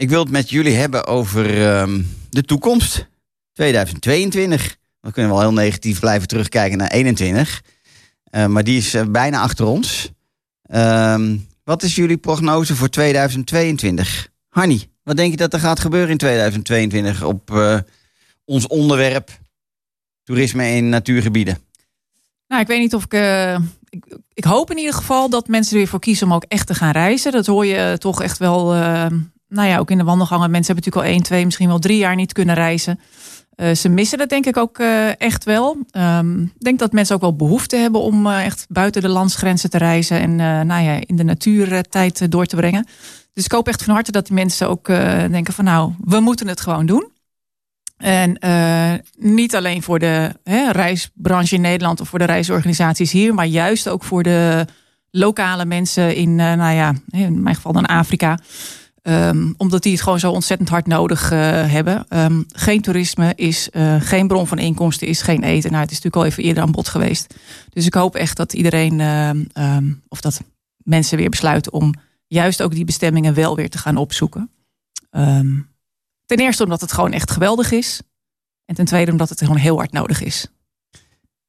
Ik wil het met jullie hebben over ehm, de toekomst. 2022. We kunnen wel heel negatief blijven terugkijken naar 21. Eh, maar die is eh, bijna achter ons. Ehm, wat is jullie prognose voor 2022? Hanny, wat denk je dat er gaat gebeuren in 2022 op eh, ons onderwerp toerisme in natuurgebieden? Nou, ik weet niet of ik, ik. Hoop in ieder geval dat mensen er weer voor kiezen om ook echt te gaan reizen. Dat hoor je toch echt wel. Nou ja, ook in de wandelgangen. Mensen hebben natuurlijk al één, twee, misschien wel drie jaar niet kunnen reizen. Eh, ze missen dat denk ik ook eh, echt wel. Ehm, Ik denk dat mensen ook wel behoefte hebben om eh, echt buiten de landsgrenzen te reizen. En nou ja, in de natuur tijd door te brengen. Dus ik hoop echt van harte dat die mensen ook denken van nou, we moeten het gewoon doen. En niet alleen voor de hè, reisbranche in Nederland of voor de reisorganisaties hier, maar juist ook voor de lokale mensen in, nou ja, in mijn geval dan Afrika. Ehm, omdat die het gewoon zo ontzettend hard nodig eh, hebben. Ehm, geen toerisme is eh, geen bron van inkomsten, is geen eten. Nou, het is natuurlijk al even eerder aan bod geweest. Dus ik hoop echt dat iedereen, ehm, of dat mensen weer besluiten om juist ook die bestemmingen wel weer te gaan opzoeken. Ten eerste omdat het gewoon echt geweldig is. En ten tweede omdat het gewoon heel hard nodig is.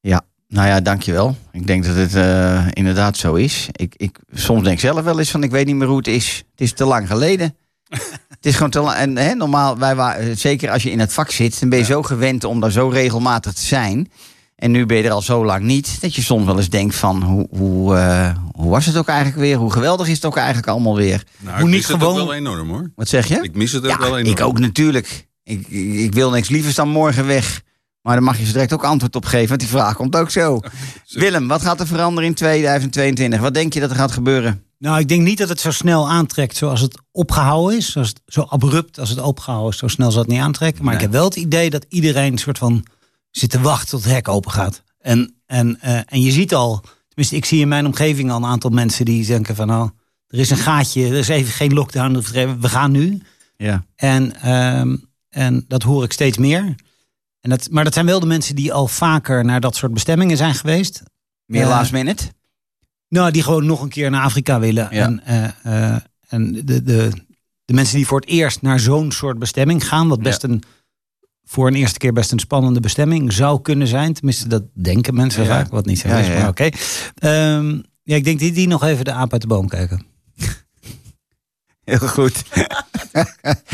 Ja, nou ja, dankjewel. Ik denk dat het eh, inderdaad zo is. Ik, ik, soms denk ik zelf wel eens van, ik weet niet meer hoe het is. Het is te lang geleden. het is gewoon te lang. En hè, normaal, wij waren, zeker als je in het vak zit, dan ben je zo gewend om daar zo regelmatig te zijn. En nu ben je er al zo lang niet, dat je soms wel eens denkt van, hoe, hoe, eh, hoe was het ook eigenlijk weer? Hoe geweldig is het ook eigenlijk allemaal weer? Nou, Hoe ik niet mis het gewoon- ook wel enorm hoor. Wat zeg je? Ik mis het ook ja, wel enorm. ik ook natuurlijk. Ik, ik, ik wil niks lievers dan morgen weg. Maar daar mag je zo direct ook antwoord op geven, want die vraag komt ook zo. Willem, wat gaat er veranderen in 2022? Wat denk je dat er gaat gebeuren? Nou, ik denk niet dat het zo snel aantrekt zoals het opgehouden is. Zoals het, zo abrupt als het opgehouden is, zo snel zal het niet aantrekken. Maar ik heb wel het idee dat iedereen een soort van zit te wachten tot het hek open gaat. En, en, eh, en je ziet al, tenminste ik zie in mijn omgeving al een aantal mensen die denken van... nou, er is een gaatje, er is even geen lockdown, we gaan nu. Ja. En, ehm, en dat hoor ik steeds meer. En dat, maar dat zijn wel de mensen die al vaker naar dat soort bestemmingen zijn geweest. Meer Ja. last minute? Nou, die gewoon nog een keer naar Afrika willen. Ja. En, eh, eh, en de, de, de mensen die voor het eerst naar zo'n soort bestemming gaan, wat best een voor een eerste keer best een spannende bestemming zou kunnen zijn. Tenminste, dat denken mensen Ja. vaak, wat niet zo Ja, is, maar oké. Ehm, ja, ik denk die, die nog even de aap uit de boom kijken. Heel goed.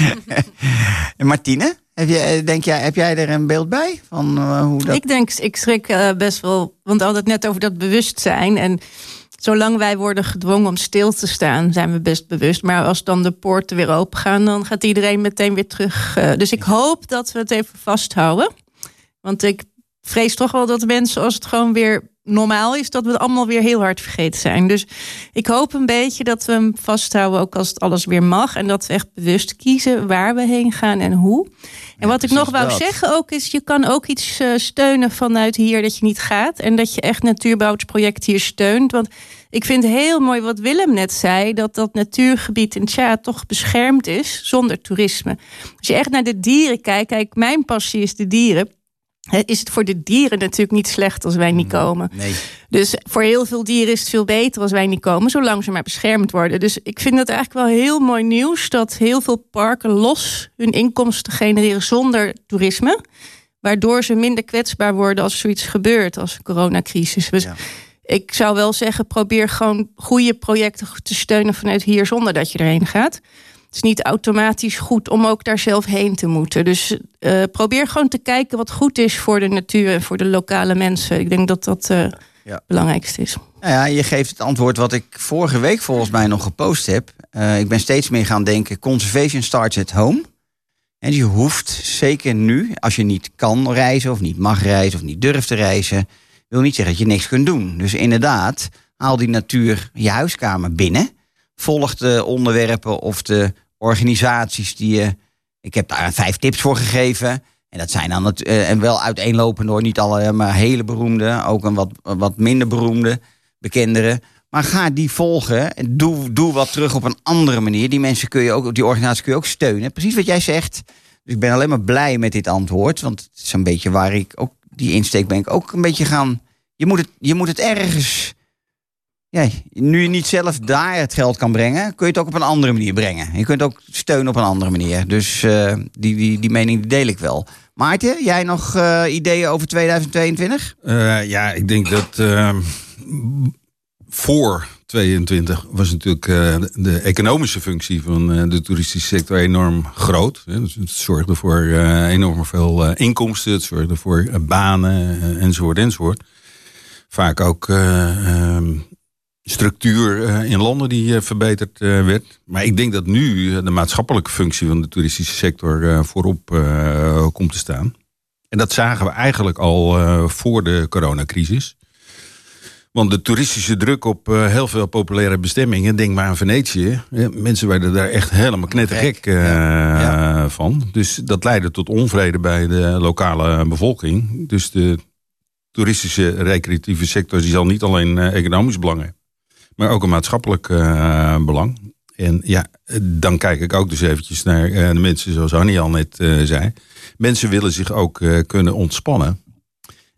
Martine, heb jij, denk jij, heb jij er een beeld bij? Van eh, hoe dat... Ik denk, ik schrik eh, best wel, want het net over dat bewustzijn. En zolang wij worden gedwongen om stil te staan, zijn we best bewust. Maar als dan de poorten weer open gaan, dan gaat iedereen meteen weer terug. eh, dus ik hoop dat we het even vasthouden. Want ik vrees toch wel dat mensen, als het gewoon weer normaal is, dat we het allemaal weer heel hard vergeten zijn. Dus ik hoop een beetje dat we hem vasthouden, ook als het alles weer mag. En dat we echt bewust kiezen waar we heen gaan en hoe. En wat ik nog wou dat. zeggen ook is, je kan ook iets eh, steunen vanuit hier dat je niet gaat. En dat je echt natuurbouwproject hier steunt. Want ik vind heel mooi wat Willem net zei, dat dat natuurgebied in Tja toch beschermd is zonder toerisme. Als je echt naar de dieren kijkt, kijk, mijn passie is de dieren. Is het voor de dieren natuurlijk niet slecht als wij niet komen. Nee. Dus voor heel veel dieren is het veel beter als wij niet komen, zolang ze maar beschermd worden. Dus ik vind het eigenlijk wel heel mooi nieuws dat heel veel parken los hun inkomsten genereren zonder toerisme. Waardoor ze minder kwetsbaar worden als zoiets gebeurt als een coronacrisis. Dus Ja. ik zou wel zeggen, probeer gewoon goede projecten te steunen vanuit hier zonder dat je erheen gaat. Het is niet automatisch goed om ook daar zelf heen te moeten. Dus eh, probeer gewoon te kijken wat goed is voor de natuur en voor de lokale mensen. Ik denk dat dat eh, Ja. het belangrijkste is. Nou ja, je geeft het antwoord wat ik vorige week volgens mij nog gepost heb. Eh, ik ben steeds meer gaan denken, conservation starts at home. En je hoeft zeker nu, als je niet kan reizen of niet mag reizen of niet durft te reizen, wil niet zeggen dat je niks kunt doen. Dus inderdaad, haal die natuur je huiskamer binnen. Volg de onderwerpen of de organisaties die je. Ik heb daar vijf tips voor gegeven. En dat zijn dan het, eh, en wel uiteenlopend hoor. Niet alle, maar hele beroemde. Ook een wat, wat minder beroemde, bekendere. Maar ga die volgen. En doe, doe wat terug op een andere manier. Die mensen kun je ook, die organisatie kun je ook steunen. Precies wat jij zegt. Dus ik ben alleen maar blij met dit antwoord. Want het is een beetje waar ik ook die insteek ben ik ook een beetje gaan. Je moet het, je moet het ergens. Ja, nu je niet zelf daar het geld kan brengen, kun je het ook op een andere manier brengen. Je kunt ook steunen op een andere manier. Dus eh, die, die, die mening deel ik wel. Maarten, jij nog eh, ideeën over 2022? Eh, ja, ik denk dat eh, voor 22 was natuurlijk de economische functie van de toeristische sector enorm groot. Dus het zorgde voor enorm veel inkomsten, het zorgde voor banen enzovoort enzovoort. Vaak ook eh, ehm, structuur eh, in landen die eh, verbeterd eh, werd. Maar ik denk dat nu de maatschappelijke functie van de toeristische sector voorop komt te staan. En dat zagen we eigenlijk al voor de coronacrisis. Want de toeristische druk op heel veel populaire bestemmingen, denk maar aan Venetië. mensen werden daar echt helemaal knettergek Ja. van. Dus dat leidde tot onvrede bij de lokale bevolking. Dus de toeristische recreatieve sector die zal niet alleen economisch belang hebben, maar ook een maatschappelijk eh, belang. En ja, dan kijk ik ook dus eventjes naar eh, de mensen zoals Annie al net eh, zei. Mensen willen zich ook kunnen ontspannen.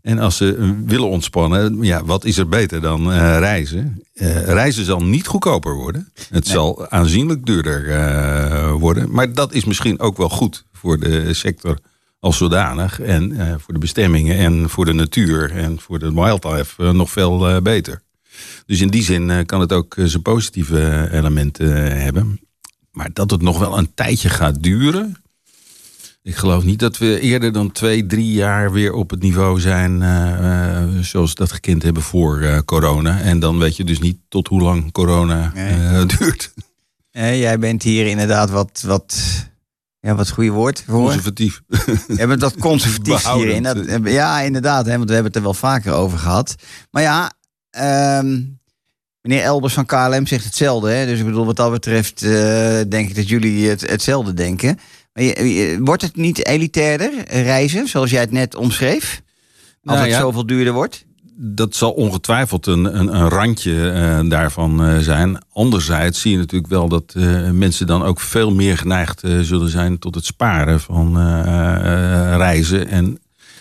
En als ze willen ontspannen, ja, wat is er beter dan reizen? Reizen zal niet goedkoper worden. Het zal aanzienlijk duurder worden. Maar dat is misschien ook wel goed voor de sector als zodanig. En voor de bestemmingen en voor de natuur en voor de wildlife nog veel beter. Dus in die zin eh, kan het ook eh, zijn positieve eh, elementen hebben. Maar dat het nog wel een tijdje gaat duren. Ik geloof niet dat we eerder dan twee, drie jaar weer op het niveau zijn eh, zoals we dat gekend hebben voor corona. En dan weet je dus niet tot hoe lang corona Nee. duurt. Eh, jij bent hier inderdaad wat, wat, ja, wat goede woord voor. Conservatief. Je bent wat conservatief hierin. Dat, ja, inderdaad, hè, want we hebben het er wel vaker over gehad. Maar ja, ehm, meneer Elbers van KLM zegt hetzelfde. Hè? Dus ik bedoel, wat dat betreft eh, denk ik dat jullie het, hetzelfde denken. Maar je- je- wordt het niet elitairder reizen, zoals jij het net omschreef? Als Nou het ja. zoveel duurder wordt? Dat zal ongetwijfeld een, een, een randje eh, daarvan eh, zijn. Anderzijds zie je natuurlijk wel dat mensen dan ook veel meer geneigd zullen zijn tot het sparen van reizen. En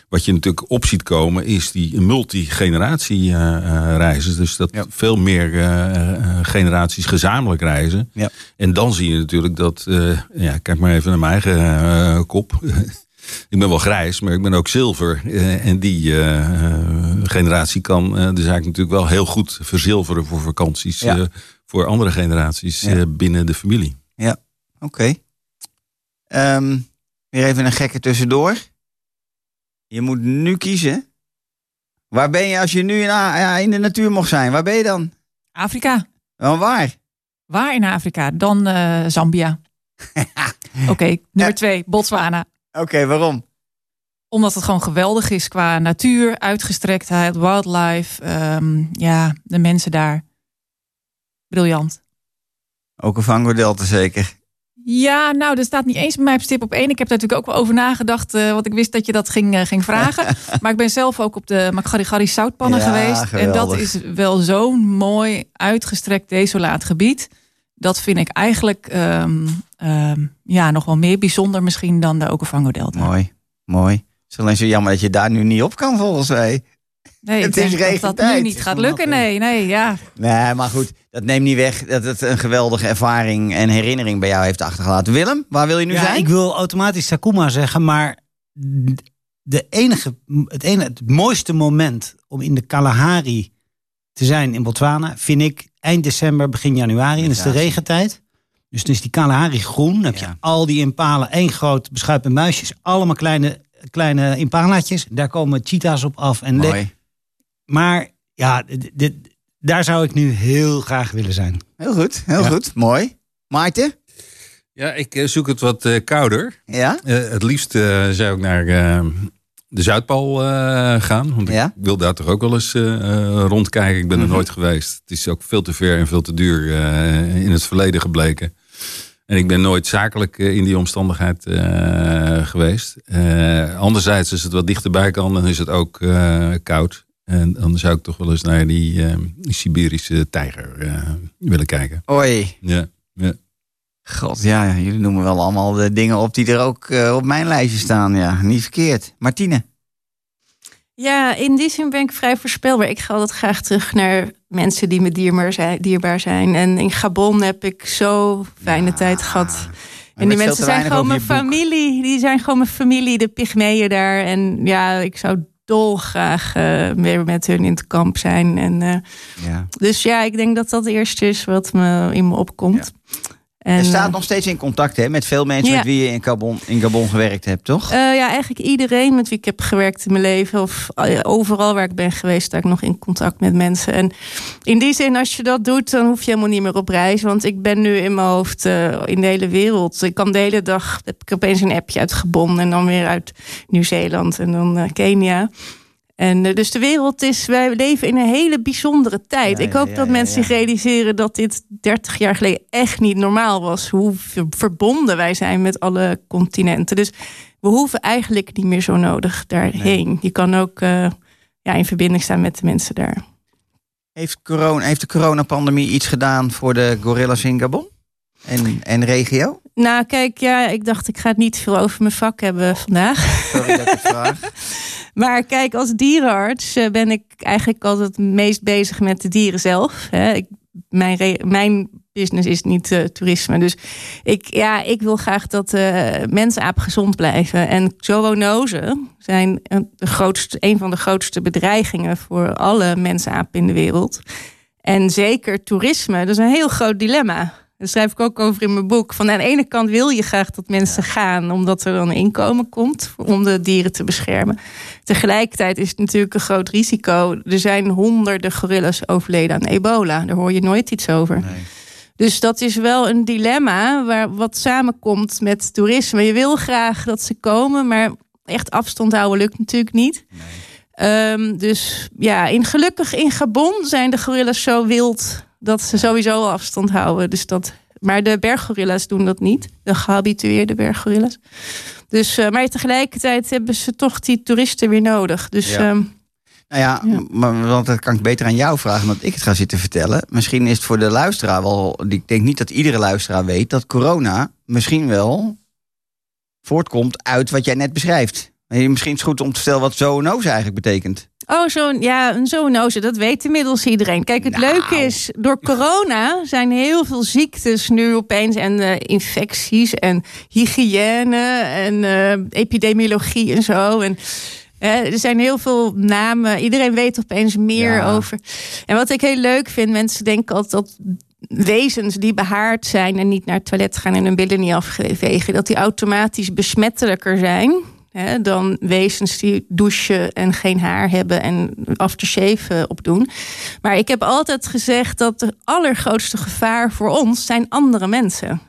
wat je natuurlijk op ziet komen is die multigeneratie eh, eh, reizen. Dus dat Ja. veel meer eh, generaties gezamenlijk reizen. Ja. En dan zie je natuurlijk dat, ja, kijk maar even naar mijn eigen kop. ik ben wel grijs, maar ik ben ook zilver. En die generatie kan eh, de zaak natuurlijk wel heel goed verzilveren voor vakanties. Ja. voor andere generaties Ja. binnen de familie. Oké. Ehm, weer even een gekke tussendoor. Je moet nu kiezen. Waar ben je als je nu in, in de natuur mocht zijn? Waar ben je dan? Afrika. Wel waar? Waar in Afrika? Dan eh, Zambia. Oké, nummer twee, Botswana. Oké, waarom? Omdat het gewoon geweldig is qua natuur, uitgestrektheid, wildlife. ehm, ja, de mensen daar. Briljant. Ook een Vango Delta zeker. Ja, nou, er staat niet eens bij mij op stip op één. Ik heb daar natuurlijk ook wel over nagedacht, eh, want ik wist dat je dat ging, eh, ging vragen. maar ik ben zelf ook op de Makgarigari zoutpannen Ja, geweest. En dat is wel zo'n mooi, uitgestrekt, desolaat gebied. Dat vind ik eigenlijk ehm, ehm, ja, nog wel meer bijzonder misschien dan de Okavango Delta. Mooi, mooi. Het is alleen zo jammer dat je daar nu niet op kan volgens mij. Nee, Het ik is denk dat dat nu regentijd. niet gaat lukken. Nee, nee, ja. Nee, maar goed, dat neemt niet weg dat het een geweldige ervaring en herinnering bij jou heeft achtergelaten. Willem, waar wil je nu ja, zijn? ik wil automatisch Sakuma zeggen, maar de enige, het, ene, het mooiste moment om in de Kalahari te zijn in Botswana vind ik eind december, begin januari. En dat is de regentijd. Dus dan is die Kalahari groen. Dan heb je Ja. al die impalen, één groot beschuit met muisjes. Allemaal kleine, kleine impalaatjes. Daar komen cheetahs op af. En. Maar ja, dit, daar zou ik nu heel graag willen zijn. Heel goed, heel Ja. goed. Mooi. Maarten? Ja, ik eh, zoek het wat eh, kouder. Ja? Eh, het liefst eh, zou ik naar eh, de Zuidpool eh, gaan. Want Ja. ik wil daar toch ook wel eens eh, eh, rondkijken. Ik ben Mhm. er nooit geweest. Het is ook veel te ver en veel te duur eh, in het verleden gebleken. En ik ben nooit zakelijk in die omstandigheid eh, geweest. Eh, anderzijds, als het wat dichterbij kan, dan is het ook eh, koud. En dan zou ik toch wel eens naar die, die Siberische tijger eh, willen kijken. Oei. Ja, ja. God, ja, jullie noemen wel allemaal de dingen op die er ook eh, op mijn lijstje staan. Ja, niet verkeerd. Martine? Ja, in die zin ben ik vrij voorspelbaar. Ik ga altijd graag terug naar mensen die me dierbaar zijn. Dierbaar zijn. En in Gabon heb ik zo fijne tijd gehad. En die mensen zijn gewoon mijn familie. Die zijn gewoon mijn familie, de pygmeeën daar. En ja, ik zou dolgraag eh weer met hun in het kamp zijn. En, eh, Ja. dus ja, ik denk dat dat het eerste is wat me in me opkomt. En, Je staat eh, nog steeds in contact hè, met veel mensen Ja. met wie je in Gabon, in Gabon gewerkt hebt, toch? Eh, ja, eigenlijk iedereen met wie ik heb gewerkt in mijn leven. Of eh, overal waar ik ben geweest, sta ik nog in contact met mensen. En in die zin, als je dat doet, dan hoef je helemaal niet meer op reis. Want ik ben nu in mijn hoofd in de hele wereld. Ik kan de hele dag, heb ik opeens een appje uit Gabon. En dan weer uit Nieuw-Zeeland en dan eh, Kenia. En eh, dus de wereld is, wij leven in een hele bijzondere tijd. Ja, ik hoop ja, dat ja, mensen zich realiseren dat dit 30 jaar geleden echt niet normaal was. Hoe ver- verbonden wij zijn met alle continenten. Dus we hoeven eigenlijk niet meer zo nodig daarheen. Je kan ook eh, ja, in verbinding staan met de mensen daar. Heeft, corona, heeft de coronapandemie iets gedaan voor de gorillas in Gabon? En, en regio? Nou, kijk, ja, ik dacht ik ga het niet veel over mijn vak hebben vandaag. Sorry dat ik vraag. Maar kijk, als dierenarts eh, ben ik eigenlijk altijd het meest bezig met de dieren zelf. Mijn, mijn business is niet eh, toerisme. Dus ik, ja, ik wil graag dat uh, mensapen gezond blijven. En zoonosen zijn een van de grootste bedreigingen voor alle mensapen in de wereld. En zeker toerisme, dat is een heel groot dilemma. Daar schrijf ik ook over in mijn boek. Van aan de ene kant wil je graag dat mensen gaan, omdat er dan inkomen komt om de dieren te beschermen. Tegelijkertijd is het natuurlijk een groot risico. Er zijn honderden gorillas overleden aan ebola. Daar hoor je nooit iets over. Nee. Dus dat is wel een dilemma waar wat samenkomt met toerisme. Je wil graag dat ze komen, maar echt afstand houden lukt natuurlijk niet. Um, dus ja, in, gelukkig in Gabon zijn de gorillas zo wild dat ze sowieso afstand houden. Dus dat, maar de berggorilla's doen dat niet. De gehabitueerde berggorilla's. Dus, uh, maar tegelijkertijd hebben ze toch die toeristen weer nodig. Dus, Ja. um, Nou ja, Ja. Maar, want dat kan ik beter aan jou vragen dan dat ik het ga zitten vertellen. Misschien is het voor de luisteraar wel. Ik denk niet dat iedere luisteraar weet dat corona misschien wel voortkomt uit wat jij net beschrijft. En Misschien is het goed om te vertellen wat zoonose eigenlijk betekent. Oh, zo'n ja, een zoonose, dat weet inmiddels iedereen. Kijk, het Nou. leuke is, door corona zijn heel veel ziektes nu opeens en eh, infecties en hygiëne en eh, epidemiologie en zo. En eh, er zijn heel veel namen. Iedereen weet opeens meer Ja. over. En wat ik heel leuk vind, mensen denken altijd dat wezens die behaard zijn en niet naar het toilet gaan en hun billen niet afvegen, dat die automatisch besmettelijker zijn. Hè, dan wezens die douchen en geen haar hebben en aftershave eh, opdoen. Maar ik heb altijd gezegd dat het allergrootste gevaar voor ons zijn andere mensen.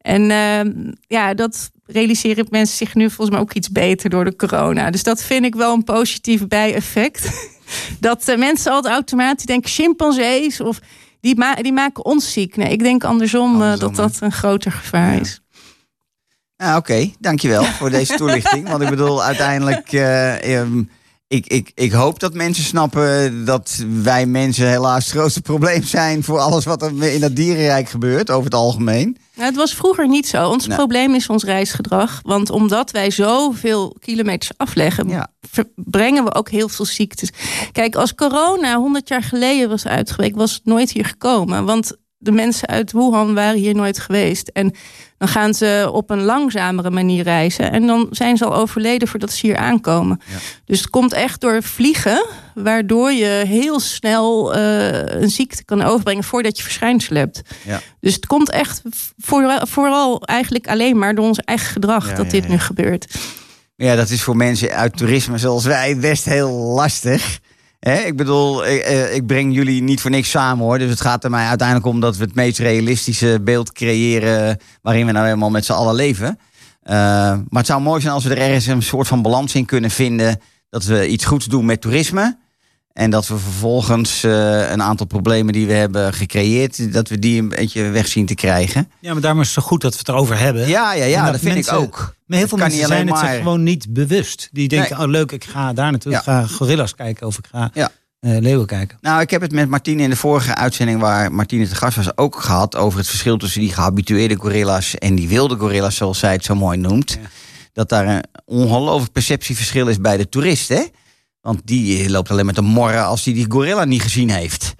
En eh, ja, dat realiseren mensen zich nu volgens mij ook iets beter door de corona. Dus dat vind ik wel een positief bijeffect. dat eh, mensen altijd automatisch denken chimpansees of die, ma die maken ons ziek. Nee, ik denk andersom, eh, Andersom, dat dat een groter gevaar is. Nou, oké. Dankjewel voor deze toelichting. Want ik bedoel, uiteindelijk... ehm, ik, ik, ik hoop dat mensen snappen dat wij mensen helaas het grootste probleem zijn... voor alles wat er in dat dierenrijk gebeurt, over het algemeen. Nou, het was vroeger niet zo. Ons probleem is ons reisgedrag. Want omdat wij zoveel kilometers afleggen, Ja. brengen we ook heel veel ziektes. Kijk, als corona 100 jaar geleden was uitgeweken, was het nooit hier gekomen. Want de mensen uit Wuhan waren hier nooit geweest. En dan gaan ze op een langzamere manier reizen. En dan zijn ze al overleden voordat ze hier aankomen. Dus het komt echt door vliegen, waardoor je heel snel eh, een ziekte kan overbrengen voordat je verschijnselen hebt. Ja. Dus het komt echt voor, vooral eigenlijk alleen maar door ons eigen gedrag Ja, dat dit nu gebeurt. Ja, dat is voor mensen uit toerisme zoals wij best heel lastig. Hè, ik bedoel, ik, eh, ik breng jullie niet voor niks samen hoor. Dus het gaat er mij uiteindelijk om dat we het meest realistische beeld creëren. waarin we nou helemaal met z'n allen leven. Eh, maar het zou mooi zijn als we er ergens een soort van balans in kunnen vinden. Dat we iets goeds doen met toerisme. En dat we vervolgens eh, een aantal problemen die we hebben gecreëerd. dat we die een beetje weg zien te krijgen. Ja, maar daarom is het zo goed dat we het erover hebben. Ja, ja, ja, dat vind mensen- ik ook. Maar heel veel kan mensen zijn het zich gewoon niet bewust. Die denken, Nee. oh leuk, ik ga daar naartoe. Ja. Ik ga gorilla's kijken of ik ga Ja. eh, leeuwen kijken. Nou, ik heb het met Martine in de vorige uitzending waar Martine te gast was ook gehad over het verschil tussen die gehabitueerde gorilla's en die wilde gorilla's, zoals zij het zo mooi noemt. Dat daar een ongelooflijk perceptieverschil is bij de toerist, hè? Want die loopt alleen met te morren als hij die gorilla niet gezien heeft.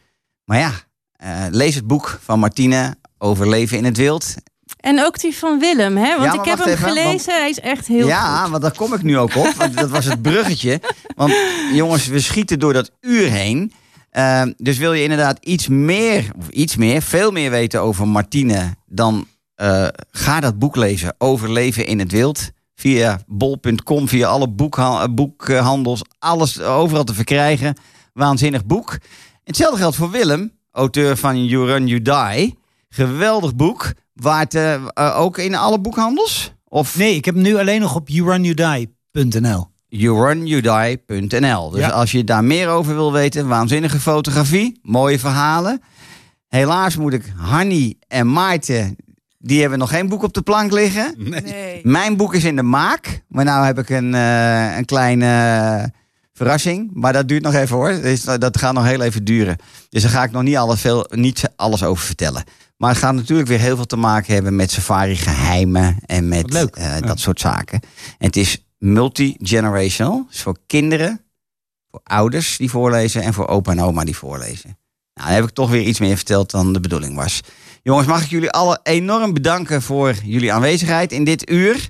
Maar ja, eh, lees het boek van Martine over leven in het wild. En ook die van Willem, hè? Want Ja, ik heb hem even, gelezen, want- hij is echt heel ja, goed. want daar kom ik nu ook op. Want dat was het bruggetje. Want jongens, we schieten door dat uur heen. Eh, dus wil je inderdaad iets meer, of iets meer, veel meer weten over Martine, dan eh, ga dat boek lezen over leven in het wild. Via bol.com, via alle boekha- boekhandels, alles overal te verkrijgen. Waanzinnig boek. Hetzelfde geldt voor Willem, auteur van You Run You Die. Geweldig boek. Waard eh, eh, ook in alle boekhandels? Of Nee, ik heb hem nu alleen nog op yourunyoudie.nl. yourunyoudie.nl. Dus Ja. als je daar meer over wil weten, waanzinnige fotografie, mooie verhalen. Helaas moet ik Hanny en Maarten, die hebben nog geen boek op de plank liggen. Nee. Mijn boek is in de maak, maar nou heb ik een, eh, een kleine eh, verrassing. Maar dat duurt nog even hoor. Dus dat gaat nog heel even duren. Dus daar ga ik nog niet alles, veel, niet alles over vertellen. Maar het gaat natuurlijk weer heel veel te maken hebben met safari geheimen en met eh, Ja. dat soort zaken. En het is multi-generational. Dus voor kinderen, voor ouders die voorlezen en voor opa en oma die voorlezen. Nou, dan heb ik toch weer iets meer verteld dan de bedoeling was. Jongens, mag ik jullie alle enorm bedanken voor jullie aanwezigheid in dit uur.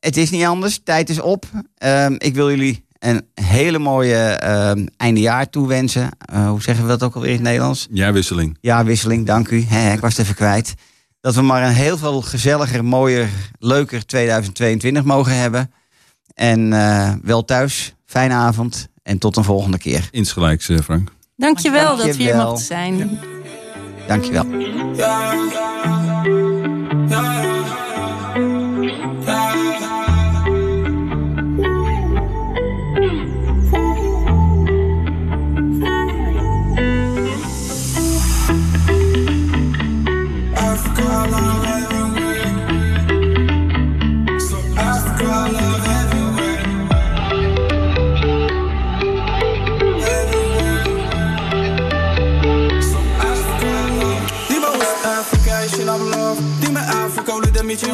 Het is niet anders, tijd is op. Ehm, ik wil jullie een hele mooie ehm eindejaar toewensen. Eh, hoe zeggen we dat ook alweer in het Nederlands? Jaarwisseling. Jaarwisseling, dank u. Ik was het even kwijt. Dat we maar een heel veel gezelliger, mooier, leuker 2022 mogen hebben. En eh, wel thuis, fijne avond en tot een volgende keer. Insgelijks, eh, Frank. Dankjewel dat we hier Dankjewel. mochten zijn. Dankjewel.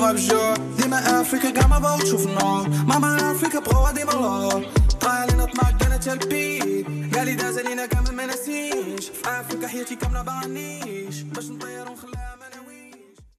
rapjour Dis me Afrika, ga maar wel tjoef no Mama Afrika, bro, die maar lol طالع لنا طماق أنا تلبيك قالي داز علينا كامل ما نسيش في افريقيا حياتي كامله بعنيش باش نطير ونخلي